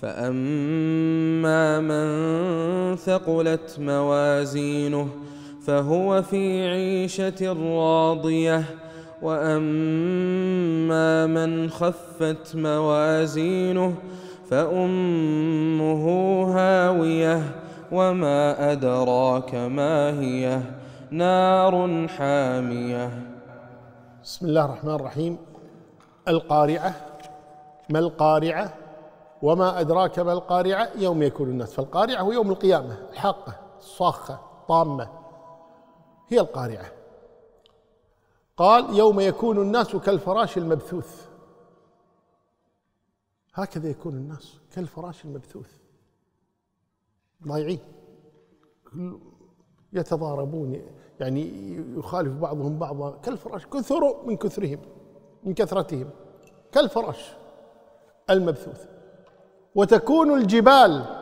فأما من ثقلت موازينه فهو في عيشة راضية وأما من خفت موازينه فأمه هاوية وما أدراك ما هي نار حامية بسم الله الرحمن الرحيم. القارعة. ما القارعة؟ وما أدراك ما القارعة يوم يكون الناس. فالقارعة هو يوم القيامة الحاقة الصاخة طامة. هي القارعة. قال يوم يكون الناس كالفراش المبثوث. هكذا يكون الناس كالفراش المبثوث. ضايعين. يتضاربون يعني يخالف بعضهم بعضا. كالفراش كثروا من كثرهم من كثرتهم. كالفراش المبثوث. وتكون الجبال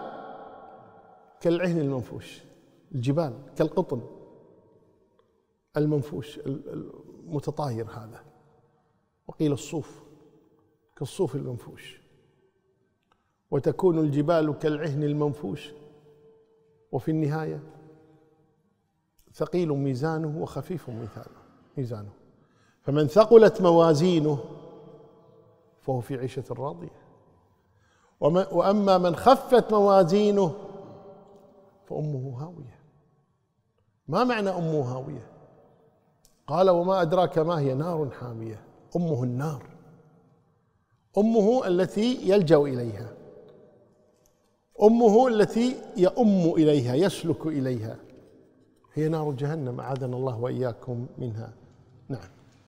كالعهن المنفوش. الجبال كالقطن المنفوش المتطاير هذا. وقيل الصوف كالصوف المنفوش. وتكون الجبال كالعهن المنفوش. وفي النهاية ثقيل ميزانه وخفيف ميزانه. فمن ثقلت موازينه فهو في عيشة راضية. وأما من خفت موازينه فأمه هاوية. ما معنى أمه هاوية؟ قال وما أدراك ما هي؟ نار حامية. أمه النار. أمه التي يلجأ إليها. أمه التي يؤم إليها يسلك إليها. هي نار جهنم أعاذنا الله وإياكم منها. نعم.